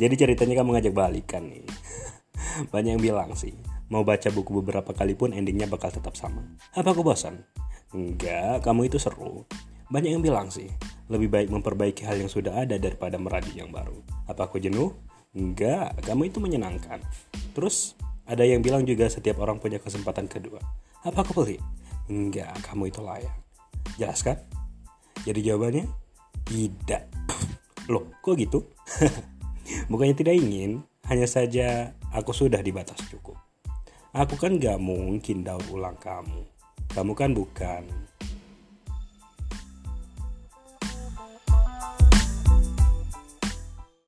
Jadi ceritanya kamu ngajak balikan nih. Banyak yang bilang sih, mau baca buku beberapa kali pun endingnya bakal tetap sama. Apa aku bosan? Enggak, kamu itu seru. Banyak yang bilang sih, lebih baik memperbaiki hal yang sudah ada daripada meradi yang baru. Apa aku jenuh? Enggak, kamu itu menyenangkan. Terus, ada yang bilang juga setiap orang punya kesempatan kedua. Apa aku pelit? Enggak, kamu itu layak. Jelas kan? Jadi jawabannya, tidak. Loh, kok gitu? Bukannya tidak ingin, hanya saja aku sudah di batas cukup. Aku kan gak mungkin daur ulang kamu. Kamu kan bukan